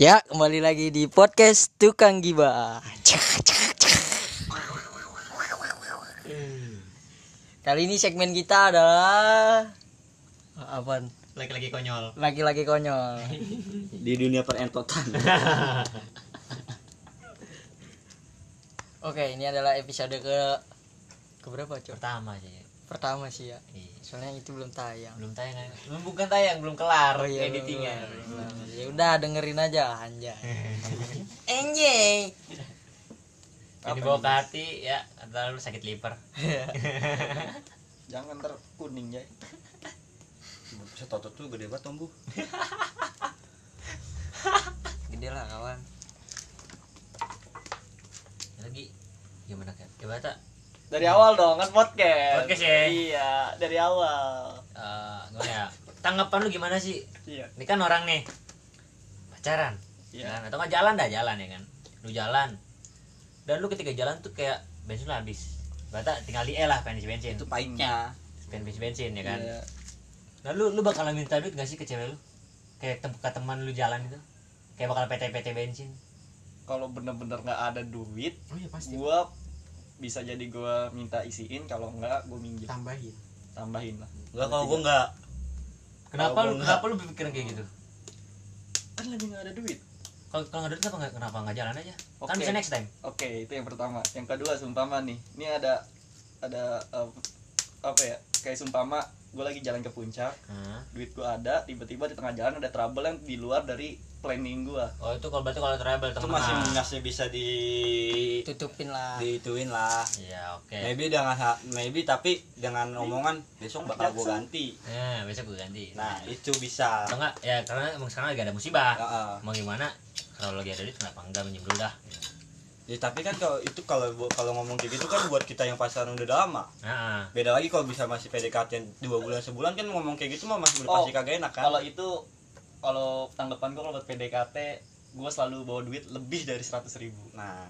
Ya, kembali lagi di podcast Tukang Giba. Kali ini segmen kita adalah apa? Lagi-lagi konyol. Laki-laki konyol. di dunia perentotan Oke, ini adalah episode ke ke berapa, Cok? Pertama aja ya. Pertama sih ya. Iya. Soalnya itu belum tayang. Belum tayang kan? Belum bukan tayang, belum kelar Oh iya, editingnya. Ya udah dengerin aja anjay. Anjay. Jadi bawa ke hati ya, antara lu sakit liver. jangan ntar kuning ya bisa totot tuh gede banget tombu Gede lah kawan. Lagi gimana kan? Coba tak Dari awal dong kan podcast. Podcast ya? Iya, dari awal. eh gimana ya? Tanggapan lu gimana sih? Iya. Ini kan orang nih pacaran, Iya. kan? Atau nggak jalan dah jalan ya kan? Lu jalan, dan lu ketika jalan tuh kayak bensin lu habis. Berarti tinggal di E lah pengen bensin, itu pahitnya pengen bensin ya kan? Iya. Nah lu lu bakalan minta duit gak sih ke cewek lu? Kayak tem ke teman lu jalan itu? Kayak bakal PT-PT bensin. Kalau bener-bener nggak ada duit, Oh iya gua bisa jadi gua minta isiin kalau enggak gua minjem tambahin. tambahin lah enggak kalau gua enggak Kenapa lu kenapa lu berpikiran kayak gitu? kan lagi nggak ada duit Kalau kalau nggak ada duit kenapa nggak kenapa nggak jalan aja? Kan Oke. bisa next time. oke itu yang pertama yang kedua sumpama nih ini ada ada em, apa ya kayak sumpama gua lagi jalan ke puncak Hah? duit gua ada tiba-tiba di tengah jalan ada trouble yang di luar dari planning gua Oh itu kalau berarti kalau travel itu masih masih bisa di Tutupin lah. diituin lah Iya oke. maybe dengan maybe tapi dengan omongan besok bakal gua ganti Nah besok gue ganti. nah itu bisa Atau enggak ya karena emang sekarang lagi ada musibah. Heeh. Mau gimana? Kalau lagi ada duit kenapa enggak minjem dulu dah? Ya, tapi kan kalau itu kalau kalau ngomong kayak gitu kan buat kita yang pacaran udah lama Nah, beda lagi kalau bisa masih PDKT dua bulan sebulan kan ngomong kayak gitu mah masih udah pasti Oh, kagak enak kan kalau itu kalau tanggapan gua kalau buat PDKT gua selalu bawa duit lebih dari seratus ribu. Nah.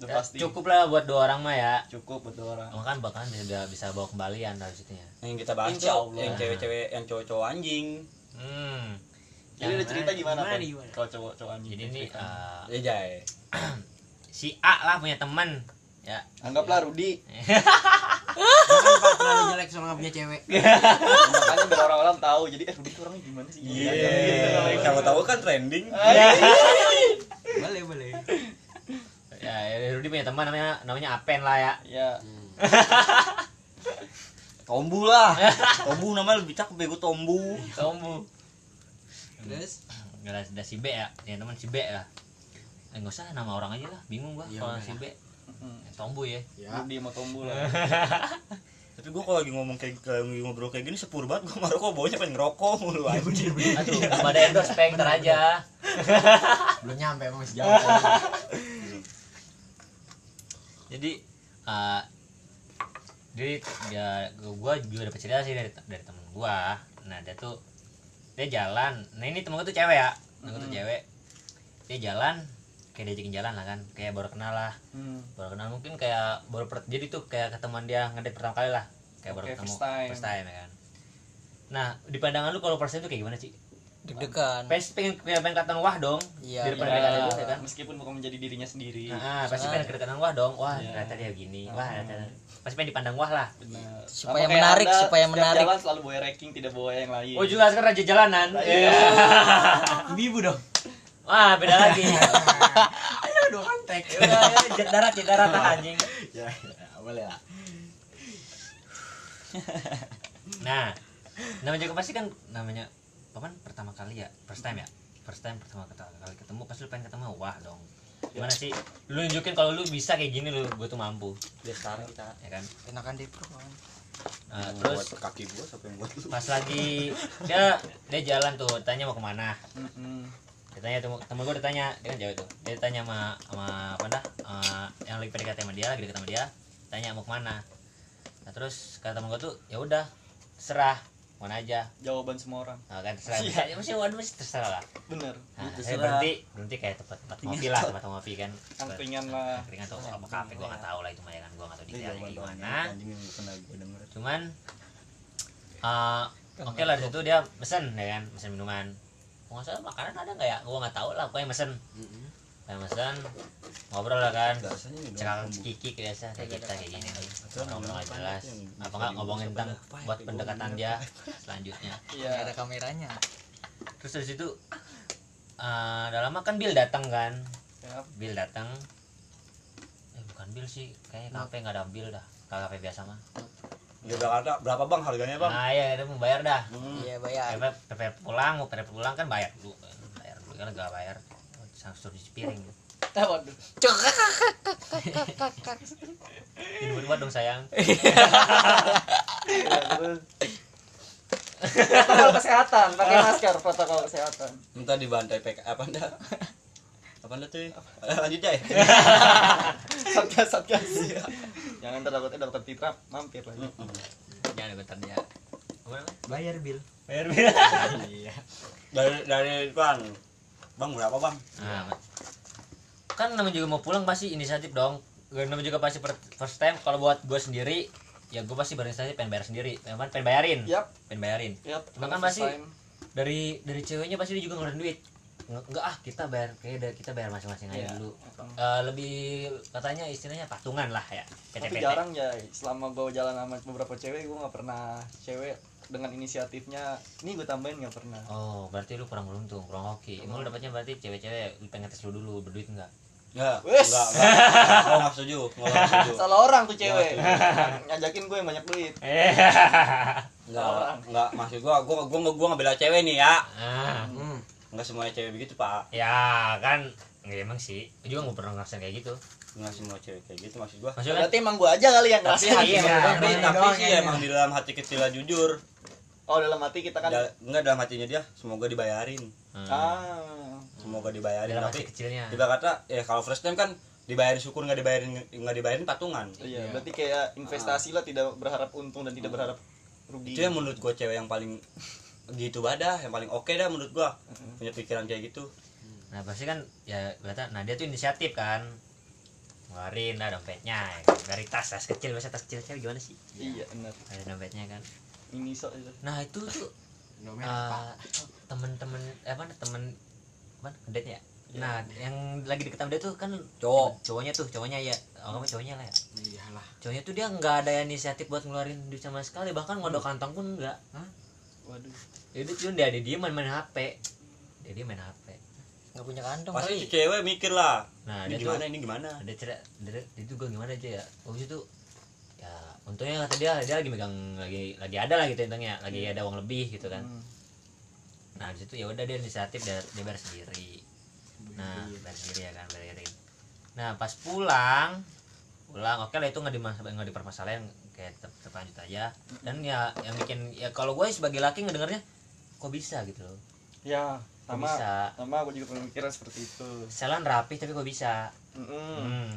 Udah ya, pasti. cukup lah buat dua orang mah ya. cukup buat dua orang. Oh kan bakalan bisa bisa bawa kembalian dari situ ya. yang kita bahas Insya Allah. yang cewek-cewek yang cowok-cowok anjing. Hmm. jadi ada cerita mana- gimana, gimana, kalau cowok cowok anjing Jadi ini eh, ya si A lah punya teman. Ya. anggaplah Rudi Pak, terlalu jelek soalnya nggak punya cewek. makanya biar orang-orang tahu jadi eh Rudi tuh orangnya gimana sih Iya, Gitu. kamu tahu kan trending. boleh, boleh. Ya, ya, Rudy punya teman namanya namanya Apen lah ya. ya Tombu lah. Tombu namanya lebih cakep bego tombu. Tombu. Terus Enggak ada, ada si B ya, punya teman si B ya. Eh enggak usah nama orang aja lah, bingung gua Iya, kalau si B. Hmm. Tombu ya. Rudi sama Tombu lah Tapi gua kalau lagi ngomong kayak lagi ngobrol kayak gini sepur banget gua ngerokok baunya pengen ngerokok mulu anjing. Aduh, belum ada endorse Peng, ntar aja. belum nyampe emang masih jauh. Jadi eh jadi ya gua juga dapat cerita sih dari dari temen gua. Nah, dia tuh dia jalan. Nah, ini temen gua tuh cewek ya. Temen gua tuh cewek. Dia jalan kayak diajakin jalan lah kan, kayak baru kenal lah. Hmm. baru kenal mungkin kayak baru per- jadi tuh kayak ketemuan dia ngedate pertama kali lah kayak baru Oke, ketemu first time. ya kan nah di pandangan lu kalau first time tuh kayak gimana sih Deg-degan. pengen pengen pengen, pengen kelihatan wah dong Iya, di depan Ya, ya kan meskipun bukan menjadi dirinya sendiri nah, pasti pengen kedekatan wah dong wah Iya. ternyata dia gini wah Ah. ternyata pasti pengen dipandang wah lah Benar. Supaya Sama menarik, Anda supaya menarik. jalan selalu bawa ranking tidak bawa yang lain oh juga sekarang raja jalanan Iya. Ibu dong. Wah beda lagi Ayo dong kontak. jet darat jet darat lah anjing Ya, ya, boleh lah. Nah, namanya juga pasti kan namanya paman pertama kali ya, first time ya, first time pertama kali ketemu pasti lu pengen ketemu wah dong. Gimana sih? Lu nunjukin kalau lu bisa kayak gini lu, gue tuh mampu, Dia sekarang kita ya kan? Enakan deh bro. kawan. Nah, buat terus kaki gua siapa yang buat lu? pas lagi dia dia jalan tuh, tanya mau ke mana? Tanya temen, temen gue ditanya, dia kan jauh tuh, dia tanya sama sama apa dah, eh, yang lagi PDKT sama dia, lagi deket sama dia, tanya mau ke mana? Nah terus kata temen gue tuh, ya udah, serah, mana aja, jawaban semua orang Nah, kan terserah. Iya. Ya, mesti waduh mesti terserah lah. bener Nah, Itu saya berhenti, berhenti kayak tempat tempat ngopi lah, tempat ngopi kan. Angkringan lah. Angkringan atau apa kafe gua nggak tahu lah itu mah kan gua nggak tahu Dia detailnya jawaban gimana. Cuman eh oke lah di situ dia pesen ya kan, pesen minuman. Kalau nggak salah makanan ada nggak ya? Gua nggak tahu lah pokoknya mesen. Pokoknya mesen ngobrol lah kan. Doang. kiki biasa kayak kita kayak gini. ngobrol nggak jelas. yang apa nggak ngomongin tentang ya, buat pendekatan dia selanjutnya. Nggak iya. ada kameranya. Terus dari situ eh udah lama kan Bill datang kan. Bill datang. Eh bukan Bill sih. Kayaknya kafe nggak ada Bill dah. Kafe biasa mah Di Jakarta berapa bang harganya bang? nah iya dia mau bayar dah Hmm. iya bayar Pepe, Pepe pulang mau Pepe pulang kan bayar dulu bayar dulu kan gak bayar langsung cuci piring waduh ini buat dong sayang terus. protokol kesehatan pakai masker protokol kesehatan Minta dibantai PK apa anda? Apa anda tuh? Lanjut ya. satgas satgas jangan tertakutnya dokter Pitra mampir lagi. Jangan bentar dia bayar bil. Bayar Bill Iya. Dari dari bang, bang berapa bang? nah, kan namanya juga mau pulang pasti inisiatif dong. Gue namanya juga pasti first time. Kalau buat gue sendiri ya gue pasti berinisiatif pengen bayar sendiri. Pengen, pengen bayarin. Yap. Pengen bayarin. First masih- time. dari dari ceweknya pasti dia juga ngeluarin duit enggak ah kita bayar kayak kita bayar masing-masing aja Iya. dulu Eh, lebih katanya istilahnya patungan lah ya tapi PT-PT jarang ya selama gue jalan sama beberapa cewek gue nggak pernah cewek dengan inisiatifnya ini gue tambahin nggak pernah oh berarti lu kurang beruntung kurang hoki emang lu dapatnya berarti cewek-cewek lu pengen tes lu dulu berduit enggak Ya, Wes. enggak, enggak. Oh, enggak setuju. Enggak setuju. salah orang tuh cewek ngajakin gue yang banyak duit Enggak, enggak maksud gua gua gua gua ngebela cewek nih ya. ah, hmm. Enggak semuanya cewek begitu, Pak. ya kan ya, emang sih gue juga nggak pernah ngerasain kayak gitu Enggak semua cewek kayak gitu maksud gua. maksudnya berarti emang gue aja kali yang Tapi ngerasain hati Iya, tapi, tapi, sih kayaknya. emang di dalam hati kecilnya jujur. oh dalam hati kita kan Da- enggak dalam hatinya dia semoga dibayarin. hmm, ah Semoga dibayarin dalam tapi hati kecilnya di kata ya kalau first time kan dibayarin syukur nggak dibayarin nggak dibayarin patungan. iya berarti kayak investasi lah tidak berharap untung dan tidak berharap rugi Itu yang menurut gua cewek yang paling gitu badah, yang paling oke dah menurut gua. Punya pikiran kayak gitu. nah pasti kan ya berarti nah dia tuh inisiatif kan. Ngeluarin lah dompetnya ya kan. dari tas tas kecil biasa tas kecil cewek gimana sih? Iya benar. Ada dompetnya kan. Ini so itu. Nah itu tuh eh, temen-temen eh, apa temen apa date ya? Nah yang lagi deket sama dia tuh kan Cowok. cowoknya tuh cowoknya ya oh kamu cowoknya lah ya. Iyalah. Cowoknya tuh dia nggak ada inisiatif buat ngeluarin duit sama sekali. Bahkan ngodok kantong pun enggak waduh. Jadi cuma dia ada dia main main hp dia dia main hp nggak punya kantong Pasti kali. si cewek mikir lah. nah Ini dia gimana tuh ini gimana? ada cerita dia, dia tuh gue gimana aja ya? Waktu itu ya untungnya kata dia dia lagi megang lagi lagi ada lah gitu untungnya lagi ada uang lebih gitu kan. Hmm. nah di situ ya udah dia inisiatif dia, dia bayar sendiri. Nah bayar sendiri ya kan bayarin nah pas pulang pulang oke lah itu nggak dimas nggak dipermasalahin kayak tetap, tetap lanjut aja. Dan ya yang bikin ya kalau gue sebagai laki ngedengarnya kok bisa gitu loh. Ya kok sama bisa? sama aku juga pemikiran seperti itu. Setelan rapi tapi kok bisa? Mm-mm. hmm.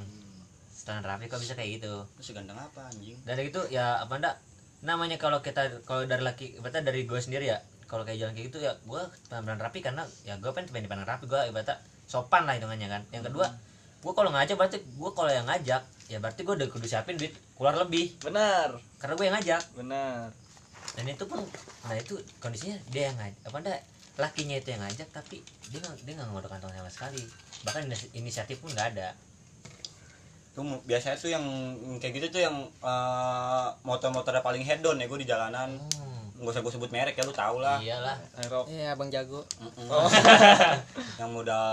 setelan rapi kok bisa kayak gitu? Terus ganteng apa anjing? dari itu ya apa ndak namanya kalau kita kalau dari laki berarti dari gue sendiri ya kalau kayak jalan kayak gitu ya gue pengen rapi karena ya gue pengen pengen dipandang rapi gue ibaratnya sopan lah hitungannya kan. Yang kedua gue kalau ngajak berarti gue kalau yang ngajak ya berarti gue udah kudu siapin duit keluar lebih. Benar. Karena gue yang ngajak. Benar. Dan itu pun nah itu kondisinya dia yang ngajak apa ndak lakinya itu yang ngajak tapi dia nggak dia nggak ngodok kantong sama sekali. Bahkan inis- inisiatif pun nggak ada. Tuh biasanya tuh yang kayak gitu tuh yang eh, motor-motornya paling hedon ya gue di jalanan. hmm. Gak usah gue sebut merek ya lu tau lah. iyalah. Aero iya abang jago. Mm-mm. oh. Yang modal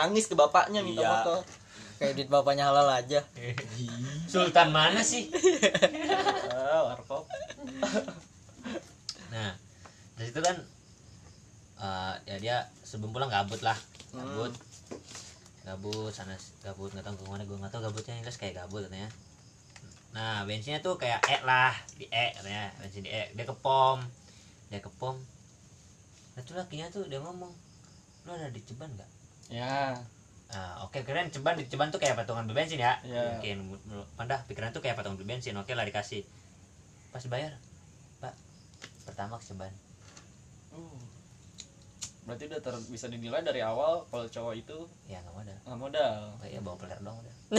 nangis ke bapaknya minta Iya. motor kayak duit bapaknya halal aja sultan mana sih ah warkop Nah, dari situ kan eh, ya dia sebelum pulang gabut lah, gabut, gabut sana gabut nggak tahu ke mana gue nggak tahu gabutnya yang jelas kayak gabut katanya. Nah bensinnya tuh kayak E lah di E katanya bensin di E dia ke pom, dia ke pom. Nah tuh lakinya tuh dia ngomong, lu ada di ceban nggak? Ya Ah, oke keren ceban di ceban tuh kayak patungan beli bensin ya. Iya. Mungkin menurut- Panda pikiran tuh kayak patungan beli bensin. Oke lah dikasih. Pas bayar, Pak. Pertama ke ceban. Uh. berarti udah ter bisa dinilai dari awal kalau cowok itu ya nggak modal nggak modal oh, iya bawa peler dong udah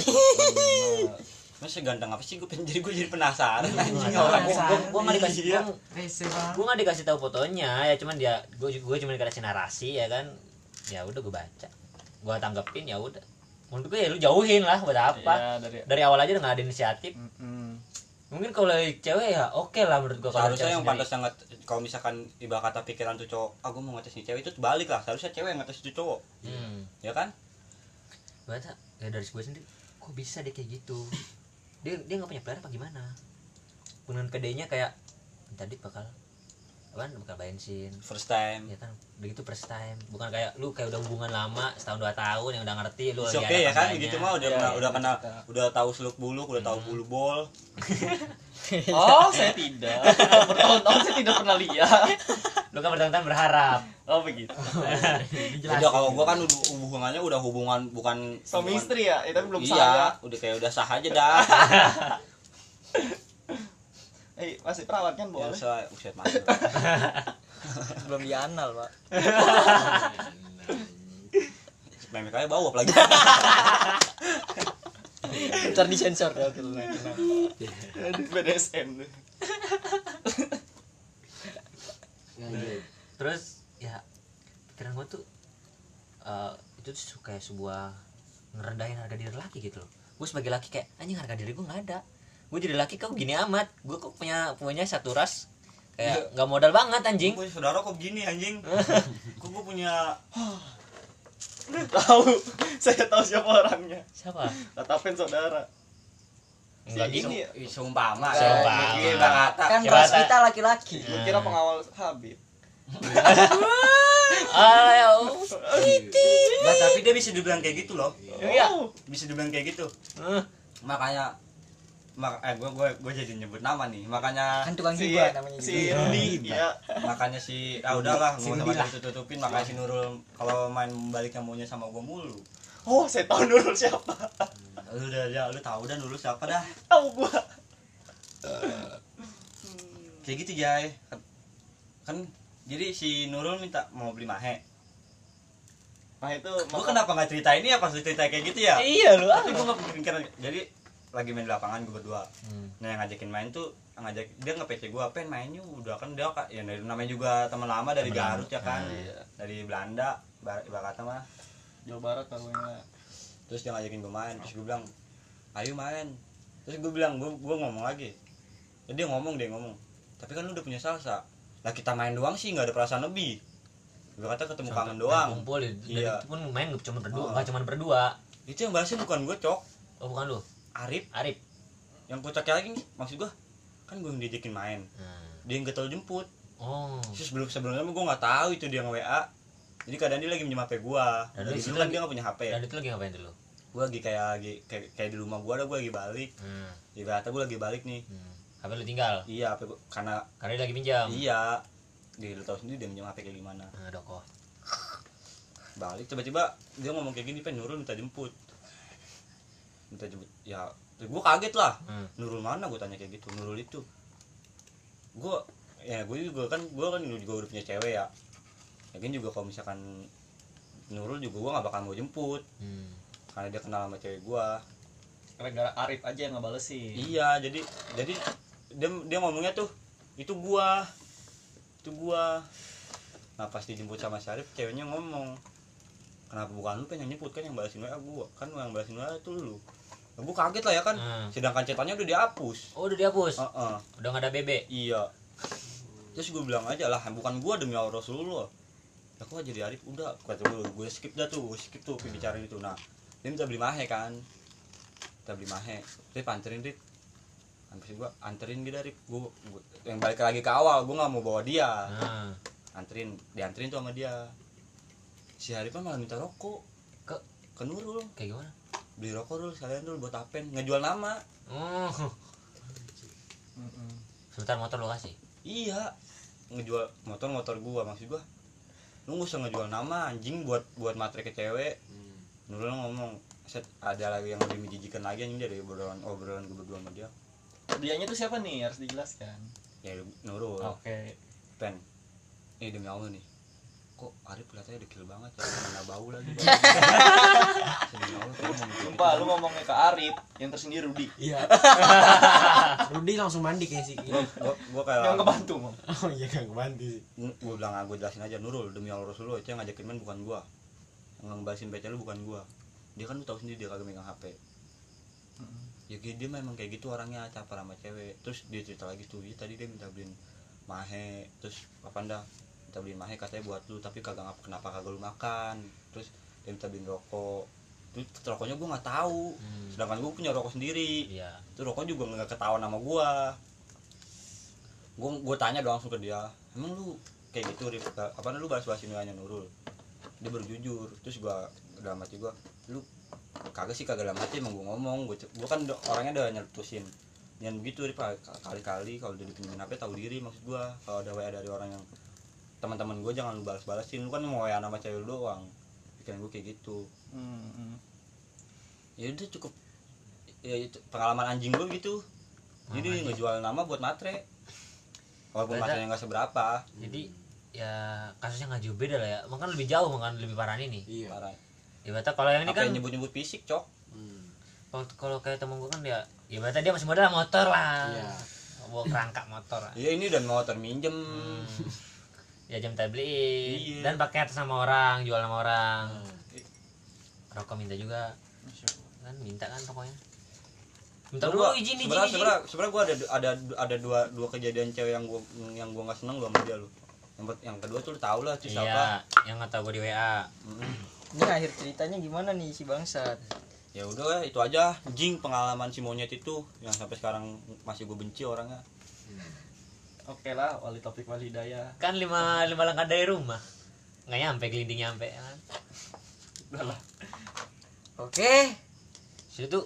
Nah, Masa ganteng apa sih gue pengen jadi gue jadi penasaran anjing Nggak orang tahu, gua- gua- gua nggak dikasih Iya. banget. gue nggak dikasih tahu fotonya ya cuman dia gue gue cuma dikasih narasi ya kan ya udah gue baca gue tanggepin ya udah. Menurut gue ya lu jauhin lah buat apa. Ya dari dari awal aja udah nggak ada inisiatif. Mm-mm. mungkin kalau cewek ya oke lah menurut gue seharusnya yang pantas sangat kalau misalkan ibarat kata pikiran tuh cowok ah gue mau ngetes nih cewek itu balik lah. Seharusnya cewek yang ngetes itu cowok. Hmm. ya kan? Baca ya dari gue sendiri kok bisa dia kayak gitu? Dia dia nggak punya peler apa gimana? Dengan pedenya kayak tadi bakal apa bakal bensin. First time. Ya kan? Begitu first time. Bukan kayak lu kayak udah hubungan lama setahun dua tahun yang udah ngerti lu lagi okay ya kan? gitu mah udah Iya, pernah iya, udah kena kita. udah tahu seluk buluk udah tahu bulu bol. Oh saya tidak. Bertahun-tahun saya tidak pernah lihat. Lu kan bertahun-tahun berharap. Oh begitu. Udah kalau gua kan udah hubungannya udah hubungan bukan suami istri ya? Tapi belum iya saya. udah kayak udah sah aja dah eh masih perawat kan boleh biasa uset masuk Belum dianal, Pak. memek aja bau apalagi Ntar disensor ya tuh. nah, nah. BDSM tuh. terus ya pikiran gue tuh eh, itu tuh kayak sebuah ngerendahin harga diri laki gitu loh gue sebagai laki kayak anjing harga diri gue nggak ada gue jadi laki kok gini amat. Gue kok punya punya satu ras kayak nggak modal banget anjing. Gua punya saudara kok begini anjing. Kok gua punya tahu. Saya tahu siapa orangnya. Siapa? Tatapen saudara. Enggak Si gitu ini ya. Iya, Bang Atta. Kan bos kita laki-laki. gue kira pengawal Habib. Ayo Nah, tapi dia bisa dibilang kayak gitu loh. Iya. Oh. bisa dibilang kayak gitu. Eh, makanya mak eh gue gue gue jadi nyebut nama nih makanya Kan tukang si gibah namanya si juga. Rudy ya makanya si ah udahlah Si gue Rudi sama itu tutupin makanya si Nurul kalau main baliknya maunya sama gue mulu. Oh saya tahu dulu siapa. Lu udah ya lu tahu dan dulu siapa dah. Tahu gua. Kayak gitu Jay kan, jadi si Nurul minta mau beli mahe. Nah itu gue kenapa nggak cerita ini ya pas cerita kayak gitu ya? Iya lu tapi gue nggak kepikiran. Jadi lagi main di lapangan gue berdua. Hmm. nah yang ngajakin main tuh ngajak dia nge PC gue pengen mainnya udah kan dia kak ya dari- namanya juga teman lama dari lama. Garut ya kan? Iya. dari Belanda Bar- ibarat kata mah. Jawa Barat taruhnya terus dia ngajakin gue main terus gue bilang ayo main. Terus gue bilang gue gue ngomong lagi. Ya, dia ngomong dia ngomong tapi kan lu udah punya salsa. Lah kita main doang sih nggak ada perasaan lebih. Gue kata ketemu kangen doang. kumpul Iya. itu pun main cuma berdua Oh. cuma berdua. Itu yang bahasnya bukan gue cok. Oh bukan lu Arif Arif yang kocaknya lagi nih maksud gue kan gue yang diajakin main Hmm. dia yang getol jemput oh Terus sebelum sebelumnya gue nggak tahu itu dia nge WA. Jadi kadang dia lagi minjem HP gua. Dan Dari lu dulu kan lagi- dia nggak punya HP. dan itu lagi ngapain dulu Gua lagi kayak lagi kayak, kayak di rumah gua ada gua lagi balik. hmm. Ibaratnya gua lagi balik nih. Hmm. HP lu tinggal Iya, HP gua karena karena dia lagi pinjam iya. Dia lu tahu sendiri dia minjem HP kayak gimana. nah, doko Balik tiba-tiba dia ngomong kayak gini, "Pen Nurul minta jemput." Minta jemput. Ya, terus gua kaget lah. hmm. Nurul mana gua tanya kayak gitu. Nurul itu. Gua ya gue juga kan gua kan juga udah punya cewek ya. Yakin juga kalau misalkan Nurul juga gua nggak bakal mau jemput. Hmm. karena dia kenal sama cewek gua gara-gara Arif aja yang ngebalesin iya jadi jadi dia dia ngomongnya tuh itu gua itu gua nah pas dijemput sama Syarif ceweknya ngomong kenapa bukan lu pengen nyebut kan yang balasin WA gua kan yang balasin WA itu lu gua kaget lah ya kan. Hmm. sedangkan chatnya udah dihapus. Oh udah dihapus? Heeh. udah nggak ada BB iya. Terus gue bilang aja lah bukan gua demi Allah Rasulullah. Aku aja jadi Arif udah. Kata gue gue skip dah tuh skip tuh pembicaraan itu. Nah dia minta beli mahe kan. Minta beli mahe. Rip anterin Rip. Sampai gua anterin gitu Rip. Gua, gua- yang balik lagi ke awal gua nggak mau bawa dia. Nah. anterin dianterin tuh sama dia. Si Arif malah minta rokok. Ke ke Nurul. Kayak gimana beli rokok dulu sekalian dulu buat apen. Ngejual nama. Oh. Mm-mm. sebentar motor lo kasih? Iya. Ngejual motor motor gua maksud gua. Lu nggak usah ngejual nama anjing buat buat matre ke cewek. Nurul ngomong set ada lagi yang lebih menjijikan lagi anjing dari obrolan obrolan gue berdua sama dia. Dianya tuh siapa nih? Harus dijelaskan. Ya Nurul. Oke. Pen. Ini demi Allah nih kok Arif kelihatannya dekil banget ya mana bau lagi Sumpah, gitu. lu ngomongnya ke Arif, yang tersendiri Rudi. Iya. Rudi langsung mandi kayak sih. gua gua, gua kayak Yang kebantu. Oh iya kan kebantu sih. gue bilang ah, gue jelasin aja Nurul demi Allah Rasulullah itu yang ngajakin main bukan gua yang ngebalesin PC lu bukan gua dia kan lu tahu sendiri dia kagak megang HP ya gitu, dia memang kayak gitu orangnya caper sama cewek terus dia cerita lagi tuh iya tadi dia minta beliin mahe terus apa dah minta beliin mahe katanya buat lu tapi kagak ngapa kenapa kagak lu makan? Terus dia minta beliin rokok. Terus rokoknya gua nggak tahu. Hmm. sedangkan gua punya rokok sendiri. Iya. Itu rokok juga nggak ketahuan sama gua. Gua gua tanya dong langsung ke dia emang lu kayak gitu Rif? Apa lu bahas bahasin nanya Nurul? Dia baru jujur. Terus gua dalam hati gua lu kagak sih kagak dalam hati emang gua ngomong. Gua, gua kan orangnya udah nyeletusin yang begitu Rif. Kali-kali kalau udah dipinjemin HP tahu diri maksud gua. Kalau ada WA dari orang yang teman-teman gua jangan lu balas-balasin. Lu kan mau WA nama cewek lu doang. Pikiran gua kayak gitu. Hmm, hmm. ya udah cukup. Ya itu pengalaman anjing gue gitu. Jadi ngejual nama buat matre. Walaupun Beda. matrenya nggak seberapa. Jadi ya kasusnya nggak jauh beda lah ya. Makan lebih jauh makan lebih parah ini Iya. parah. Ibaratnya kalau yang ini apa kan yang nyebut-nyebut fisik cok? Hmm. kalau kalau kayak temen gue kan dia ibaratnya dia masih muda lah motor lah. Iya. bawa kerangka motor lah. iya ini udah mau terminjem ya jam tabligh Iya. dan pakai atas sama orang jual sama orang. Hmm. rokok minta juga. Kan minta kan pokoknya minta dulu gua- izin izin sebenarnya izin sebenarnya sebenarnya gue ada ada ada dua dua kejadian cewek yang gue yang gue nggak seneng lu sama dia lu. Yang, yang kedua tuh lu tau lah tuh siapa iya yang nggak tahu gue di wa Mm. Ini akhir ceritanya gimana nih si bangsat? ya udah itu aja. Jing pengalaman si monyet itu yang sampai sekarang masih gue benci orangnya Oke lah, wali topik wali hidayah. kan lima lima langkah dari rumah. Nggak nyampe gelinding nyampe ya kan? Udah lah. Oke. situ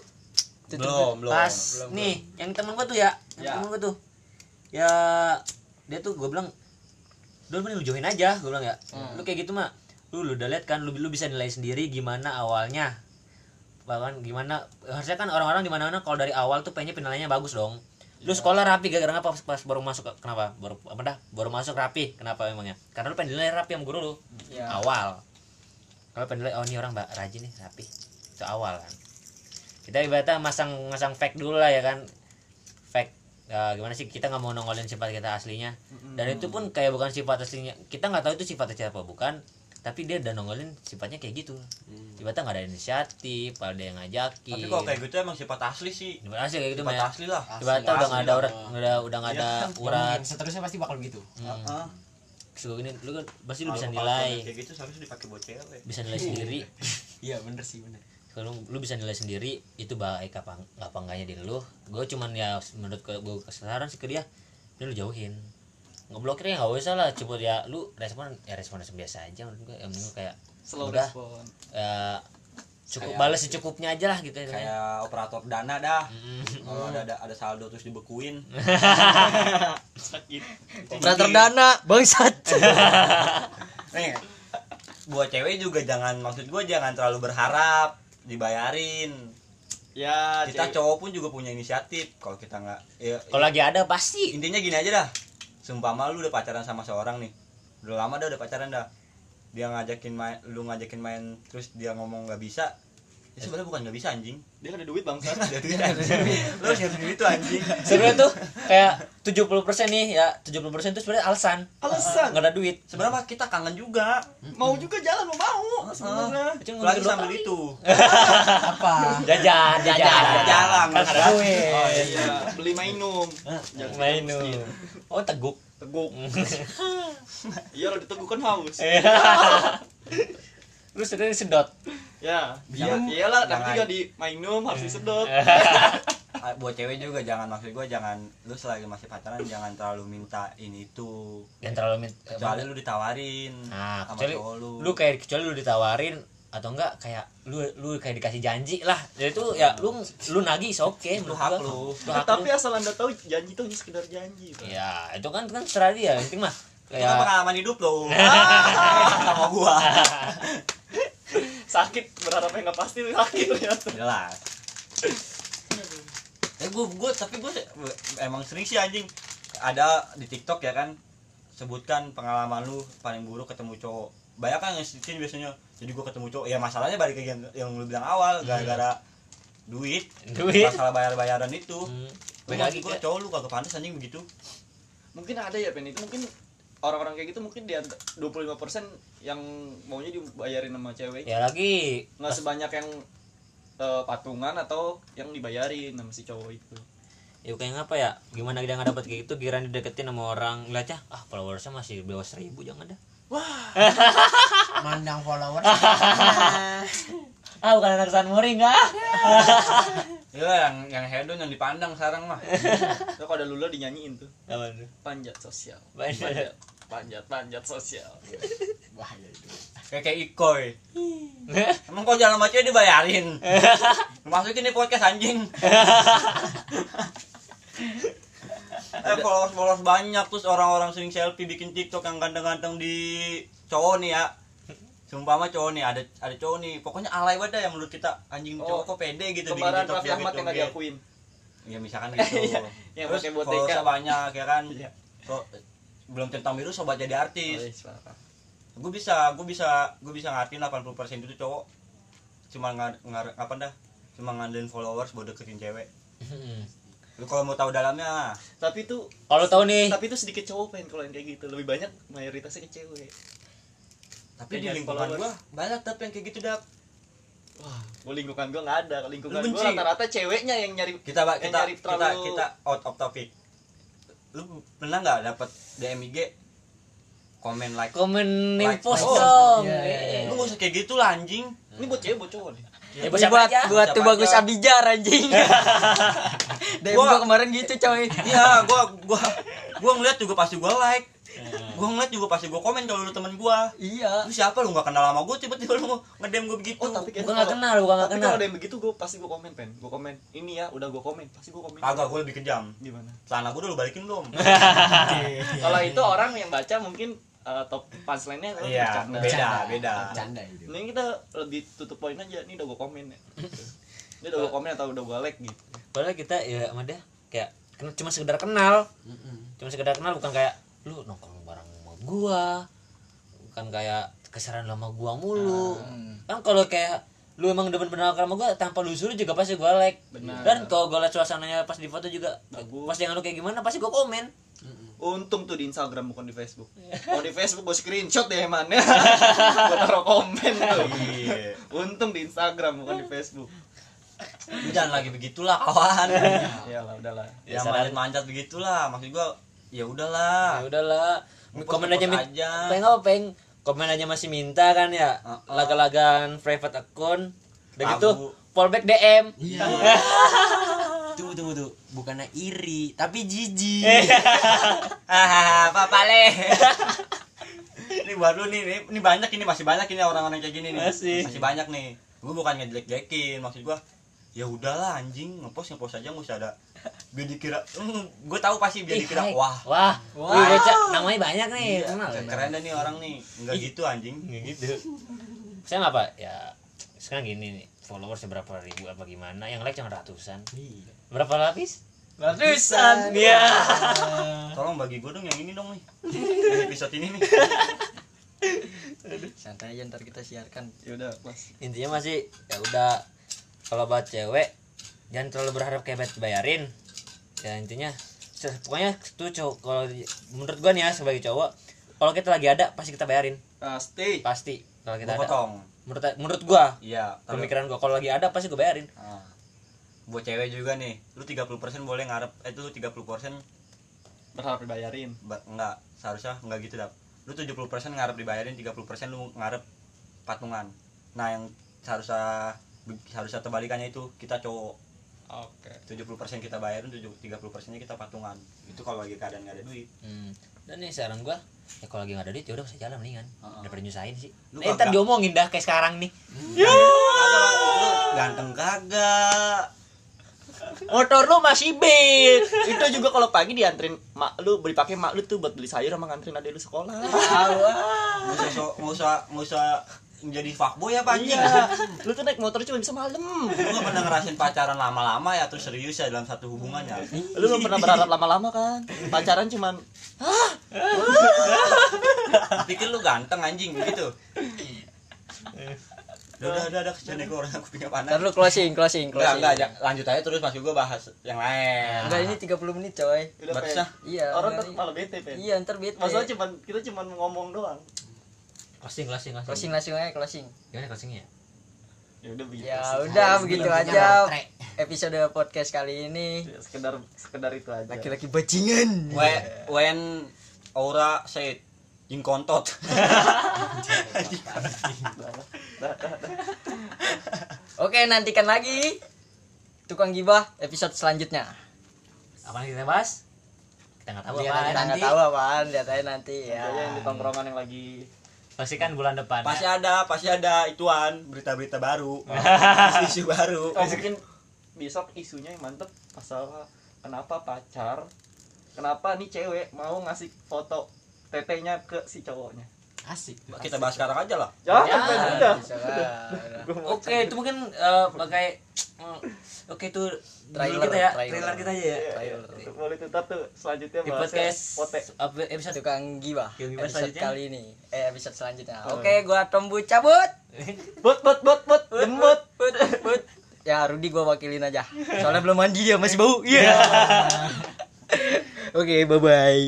belum belum. Pas. Belum, nih yang temen gue tuh ya, yang Ya. temen gue tuh. Ya dia tuh gue bilang udah mending lu join aja gue bilang ya. Lu kayak gitu mah lu, lu udah lihat kan lu, lu bisa nilai sendiri gimana awalnya. Bahkan gimana harusnya kan orang-orang di mana-mana kalau dari awal tuh pengennya penilaiannya bagus dong lu sekolah rapi gara-gara apa pas, pas baru masuk kenapa? Baru apa dah? Baru masuk rapi? Kenapa emangnya? Karena lu pengen dinilai rapi sama guru lu. Ya. awal. Kalau penilai oh ini orang mbak rajin nih rapi. Itu awal kan. Kita ibaratnya masang masang fake dulu lah ya kan. Fake ya, gimana sih? Kita nggak mau nongolin sifat kita aslinya. Dan itu pun kayak bukan sifat aslinya. Kita nggak tahu itu sifat aslinya apa bukan tapi dia udah nongolin sifatnya kayak gitu. Ibaratnya nggak ada inisiatif ada yang ngajakin. Tapi kalau kayak gitu emang sifat asli sih. Sifat asli kayak gitu sifat mah asli lah. Ibaratnya udah nggak ada urat udah udah nggak ada Iya kan? urat seterusnya pasti bakal begitu. Hmm. Heeh. Terus gini lu kan pasti lu bisa nilai. kayak gitu seharusnya dipakai buat cewek. Bisa nilai sendiri. Iya bener sih bener. kalau lu bisa nilai sendiri itu baik apa apa enggaknya di lu. Gue cuman ya menurut gue kesaran sih ke dia ini lu jauhin ngeblokir ya nggak usah lah coba ya lu respon ya respon respon biasa aja menurut gue yang kayak Slow Udah. respon. ya cukup Kayak- balas secukupnya aja lah gitu ya kayak operator dana dah Mm. kalau ada, ada ada saldo terus dibekuin Sakit. Operator dana bangsat. nih buat cewek juga jangan maksud gue jangan terlalu berharap dibayarin Ya, kita cewek- cowok pun juga punya inisiatif kalau kita nggak ya, kalau lagi ada pasti intinya gini aja dah seumpama lu udah pacaran sama seorang nih. Udah lama dah udah pacaran dah. Dia ngajakin main lu ngajakin main terus dia ngomong nggak bisa. Ya sebenarnya bukan nggak bisa anjing. Dia ada duit bangsa. jadi anjing. Lu harus ngerti itu anjing. Sebenarnya tuh kayak 70% nih ya. 70% tuh sebenarnya alasan. Alasan. nggak ada duit. Sebenarnya kita kangen juga. Mau juga jalan mau mau sebenarnya. Cuma lagi sambil itu. Apa? jajan. Jajan kan ada duit Oh iya, beli mainum. Jangan main miskin. oh teguk Teguk. Iya, lo diteguk kan haus. lu sudah disedot Ya, iya iyalah, tapi jangan. juga di mainum harus disedot. Ah, buat cewek juga jangan maksud gue jangan lu selagi masih pacaran jangan terlalu minta ini itu yang terlalu min- kecuali lu ditawarin nah sama kecuali lu lu kayak kecuali lu ditawarin atau enggak kayak lu lu kayak dikasih janji lah jadi itu ya lu lu nagih oke okay, Lu hak lu. Tapi asal anda tahu janji itu hanya sekedar janji. Bang. ya itu kan kan serah dia penting mah itu kan kayak pengalaman hidup lo sama gua Sakit berharapnya nggak pasti sakit ternyata. jelas eh gua gua tapi gua emang sering sih anjing ada di TikTok ya kan sebutkan pengalaman lu paling buruk ketemu cowok banyak kan yang sini biasanya. Jadi gue ketemu cowok ya masalahnya balik ke yang, yang lu bilang awal gara-gara duit Duit. masalah bayar-bayaran itu. Hmm. Lu Balik lagi gue cowok lu kagak pantas anjing begitu. Mungkin ada ya pen itu mungkin orang-orang kayak gitu mungkin di ant- 25% yang maunya dibayarin sama cewek. Ya lagi. Nggak sebanyak yang eh, patungan atau yang dibayarin sama si cowok itu. Ya kayak ngapa ya? Gimana dia nggak dapet kayak gitu giran dideketin sama orang. Lihatnya ah followersnya masih bawah seribu jangan dah mandang followers ah bukan anak San Mori enggak. Ya yang yang hedon yang dipandang sekarang mah. Terus kalau ada lula dinyanyiin tuh. Apa tuh? Panjat sosial. Panjat. panjat. Panjat panjat sosial. Bahaya itu. Kayak kayak ikoy. Emang kok jalan sama cewek dibayarin. Masukin di podcast anjing eh followers followers banyak terus orang-orang sering selfie bikin tiktok yang ganteng-ganteng di cowok nih ya. Sumpah mah cowok nih ada ada cowok nih. Pokoknya alay banget yang menurut kita. Anjing Oh, cowok kok pede gitu kembaran TikTok, Raffi Ahmad yang joget-joget. diakuin ya misalkan gitu. Iya, yang terus followersnya banyak ya kan? Iya. kok belum centang biru sobat jadi artis. Oh, iya, gue bisa gue bisa gue bisa ngertiin 80% itu cowok. Cuma ngar, ngar apa dah? Cuma ngandelin followers buat deketin cewek lu kalau mau tahu dalamnya tapi itu kalau tahu nih. tapi itu sedikit cowok pengen kalau yang kayak gitu. Lebih banyak mayoritasnya ke cewek. Tapi di lingkungan gua banyak tapi yang kayak gitu dap. Wah gua lingkungan gua nggak ada. Lingkungan gua rata-rata ceweknya yang nyari kita yang kita nyari kita terlalu- kita out of topic. Lu pernah nggak dapat DM IG komen like komen Like, post. oh, dong iya, iya, Eh. lu gak usah kayak gitu lah anjing. Ini buat cewek buat cowok nih. Ya buat aja. buat tuh bagus abijar anjing. DM Gua- gua kemarin gitu coy. iya gua gua gua ngeliat juga pasti gua like gua ngeliat juga pasti gua komen kalau lu temen gua Iya. lu siapa lu gak kenal sama gua tiba-tiba lu ngedem gua begitu oh tapi bukan nggak kenal bukan nggak tapi kenal kalau ada yang begitu gua pasti gua komen pen gua komen ini ya udah gua komen pasti gua komen kagak gua lebih kejam gimana celana gua udah lu balikin belum kalau itu orang yang baca mungkin eh, top punchline-nya oh, iya bercanda. beda beda Canda itu. Ini kita lebih tutup poin aja. Ini udah gue komen ya. Ini udah gue komen atau udah gue like gitu. Padahal kita ya sama dia kayak kena- cuma sekedar kenal cuma sekedar kenal bukan kayak lu nongkrong bareng sama gua bukan kayak kesaran sama gua mulu kan kalau kayak lu emang bener-bener nongkrong sama gua tanpa lu suruh juga pasti gua like Benar. dan kalau gua liat suasananya pas di foto juga Bagus. pas yang lu kayak gimana pasti gua komen Untung tuh di Instagram bukan di Facebook. Kalau di Facebook gue screenshot deh mana. gue taruh komen tuh. iya Untung di Instagram bukan di Facebook. Jangan lagi begitulah kawan. Iyalah udahlah. ya saran- manjat manjat begitulah. Maksud gua ya udahlah. Ya udahlah. Komen aja aja. peng apa peng? Komen aja masih minta kan ya? Laga-lagan private account. Udah gitu fallback DM Iya. tunggu tunggu tuh. Bukannya iri, tapi jijik. hahaha papa le. Ini baru nih ini, ini banyak ini masih banyak ini orang-orang kayak gini nih. Masih. banyak nih. Gue bukan ngejelek-jelekin maksud gua ya udahlah anjing ngepost ngepost aja nggak usah ada biar dikira mm, gue tahu pasti biar Ih, dikira hai. wah wah Wah. bocah namanya banyak nih iya, kenal keren nih orang nih nggak gitu anjing Nggak gitu saya nggak apa ya sekarang gini nih followers berapa ribu apa gimana yang like cuma ratusan Iya. berapa lapis Ratusan. Iya. tolong bagi gue dong yang ini dong nih yang episode ini nih Santai aja ntar kita siarkan. Ya udah, Mas. intinya masih ya udah kalau buat cewek jangan terlalu berharap kayak bayarin. Ya intinya pokoknya tuh cowok kalau menurut gua nih ya sebagai cowok kalau kita lagi ada pasti kita bayarin. Pasti. pasti. Kalau kita ada. potong. Menurut menurut gua iya tapi pemikiran gua kalau lagi ada pasti gua bayarin. Ah. buat cewek juga nih lu 30% boleh ngarep eh itu lu 30% Berharap dibayarin. ba- enggak seharusnya enggak gitu dap. Lu 70% ngarep dibayarin 30% lu ngarep patungan. Nah yang seharusnya seharusnya terbalikannya itu kita cowok Oke. 70% kita bayarin 30% nya kita patungan itu kalau lagi keadaan nggak ada duit Hmm. Dan nih saran gua, ya kalau lagi nggak ada duit ya udah usah jalan mendingan. Heeh. Daripada nyusahin sih. Lu eh, ntar kagak- diomongin dah kayak sekarang nih. Kagak, lu ganteng kagak Motor lu masih beat. Itu juga kalau pagi dianterin mak lu beli pakai mak lu tuh buat beli sayur sama nganterin adek lu sekolah. nggak usah so- nggak usah nggak usah menjadi fuckboy apa anjing Iya. Lu tuh naik motor cuma bisa malam. lu gak pernah ngerasain pacaran lama-lama ya terus serius ya dalam satu hubungan ya Lu belum pernah berharap lama-lama kan? Pacaran cuman pikir lu ganteng anjing gitu udah udah udah udah kesian gue orang aku punya panas Ntar lu closing, closing, enggak closing. enggak ja- lanjut aja terus masuk gue bahas yang lain Enggak, ini 30 menit coy. Udah Batasnya. Iya. Orang enggak ntar malah bete pen. Iya, ntar bete. Masalah cuman kita cuman ngomong doang. Closing closing Closing closing langsung aja closing. gimana closingnya Ya udah begitu. Ya udah begitu aja episode podcast kali ini. Ya, sekedar sekedar itu aja. Laki-laki bajingan. when when Aura said jing kontot Oke, nantikan lagi tukang gibah episode selanjutnya. apa yang kita bahas kita nggak tahu Lihat apa Kita nggak tahu apaan, lihat aja nanti ya. Yang di tongkrongan yang lagi pasti kan bulan depan pasti ya. ada pasti ada ituan berita-berita baru. Isu baru. Oh mungkin besok isunya yang mantep masalah kenapa pacar kenapa nih cewek mau ngasih foto tetenya ke si cowoknya Asik. kita bahas sekarang aja lah jangan Ya, udah udah. Gua mau oke itu mungkin eh, pakai mm, oke itu Trailer, trailer kita ya trailer. trailer kita aja ya Iya, iya. boleh tuh ntar tuh selanjutnya di podcast pote episode tukang gibah gibah episode selanjutnya. kali ini. Eh episode selanjutnya. Oh. Oke, gua Tombu cabut. bot bot bot bot jembut Put, put. Ya Rudi gua wakilin aja. Soalnya belum mandi dia masih bau. Iya. Oke, bye bye.